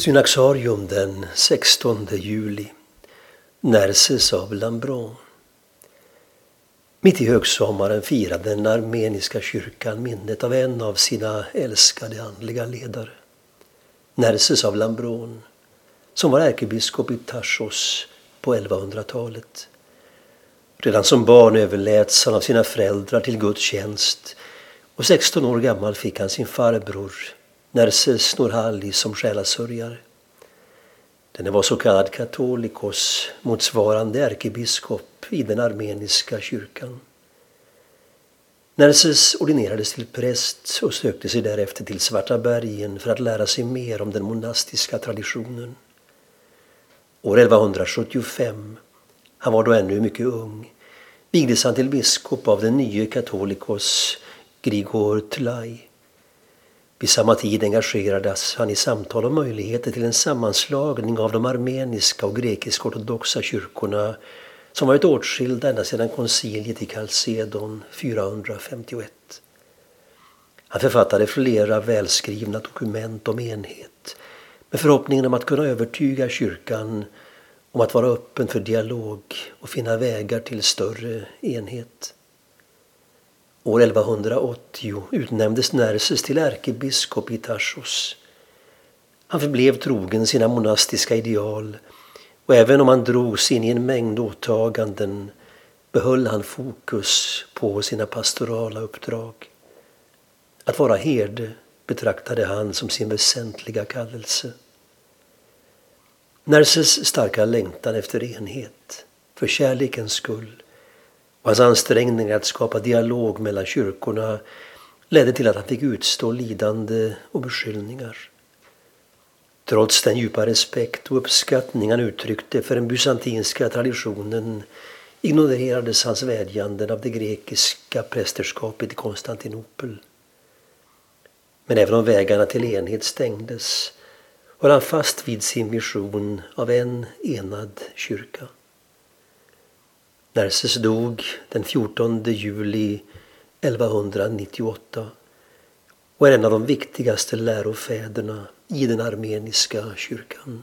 Synaxarium den 16 juli. Nerses av Lambron. Mitt i högsommaren firade den armeniska kyrkan minnet av en av sina älskade andliga ledare. Nerses av Lambron, som var ärkebiskop i Tarsos på 1100-talet. Redan som barn överläts han av sina föräldrar till Guds tjänst och 16 år gammal fick han sin farbror Nerses Norhali som själasörjare. Denne var så kallad katolikos, motsvarande ärkebiskop i den armeniska kyrkan. Nerses ordinerades till präst och sökte sig därefter till Svarta bergen för att lära sig mer om den monastiska traditionen. År 1175, han var då ännu mycket ung, vigdes han till biskop av den nye katolikos Grigor Tlaj. Vid samma tid engagerades han i samtal om möjligheter till en sammanslagning av de armeniska och grekisk-ortodoxa kyrkorna som varit åtskilda ända sedan konciliet i Chalcedon 451. Han författade flera välskrivna dokument om enhet med förhoppningen om att kunna övertyga kyrkan om att vara öppen för dialog och finna vägar till större enhet. År 1180 utnämndes Nerses till ärkebiskop i Tarsos. Han förblev trogen sina monastiska ideal och även om han drogs in i en mängd åtaganden behöll han fokus på sina pastorala uppdrag. Att vara herde betraktade han som sin väsentliga kallelse. Nerses starka längtan efter enhet, för kärlekens skull och hans ansträngningar att skapa dialog mellan kyrkorna ledde till att han fick utstå lidande och beskyllningar. Trots den djupa respekt och uppskattning han uttryckte för den bysantinska traditionen ignorerades hans vädjanden av det grekiska prästerskapet i Konstantinopel. Men även om vägarna till enhet stängdes var han fast vid sin vision av en enad kyrka. Nerses dog den 14 juli 1198 och är en av de viktigaste lärofäderna i den armeniska kyrkan.